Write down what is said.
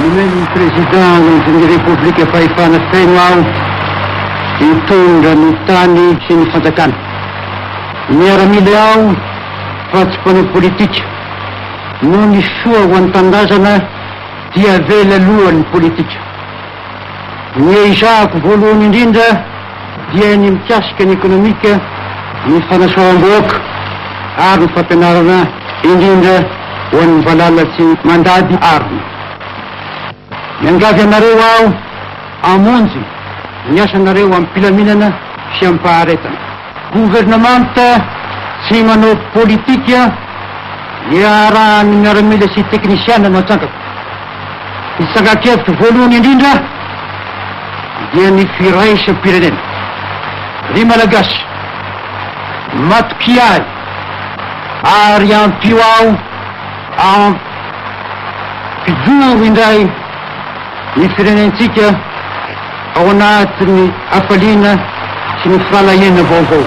Nomen'ny Président Andrin'ny Repoblika fahefana feno aho hitondra ny tany sy ny fanjakana. Miaramila aho fa tsy mpanao politika. Noho ny soa ho an'ny tanindrazana dia avela aloha ny politika. Ny ezahako voalohany indrindra dia ny mikasika ny ekonomika, ny fanasoavam-bahoaka ary ny fampianarana indrindra ho an'ny valala sy mandady arina. Miangavy anareo aho hamonjy ny asanareo amim-pilaminana sy amim-paharetana. Governemanta tsy manao politika iarahan'ny miaramila sy teknisiana no atsangako. Ny tsangan-kevitro voalohany indrindra dia ny firaisam-pirenena. Ry Malagasy, matokia ahy ary ampio aho hampijoro indray ny firenentsika ao anatin'ny hafaliana sy ny fahalahena vaovao.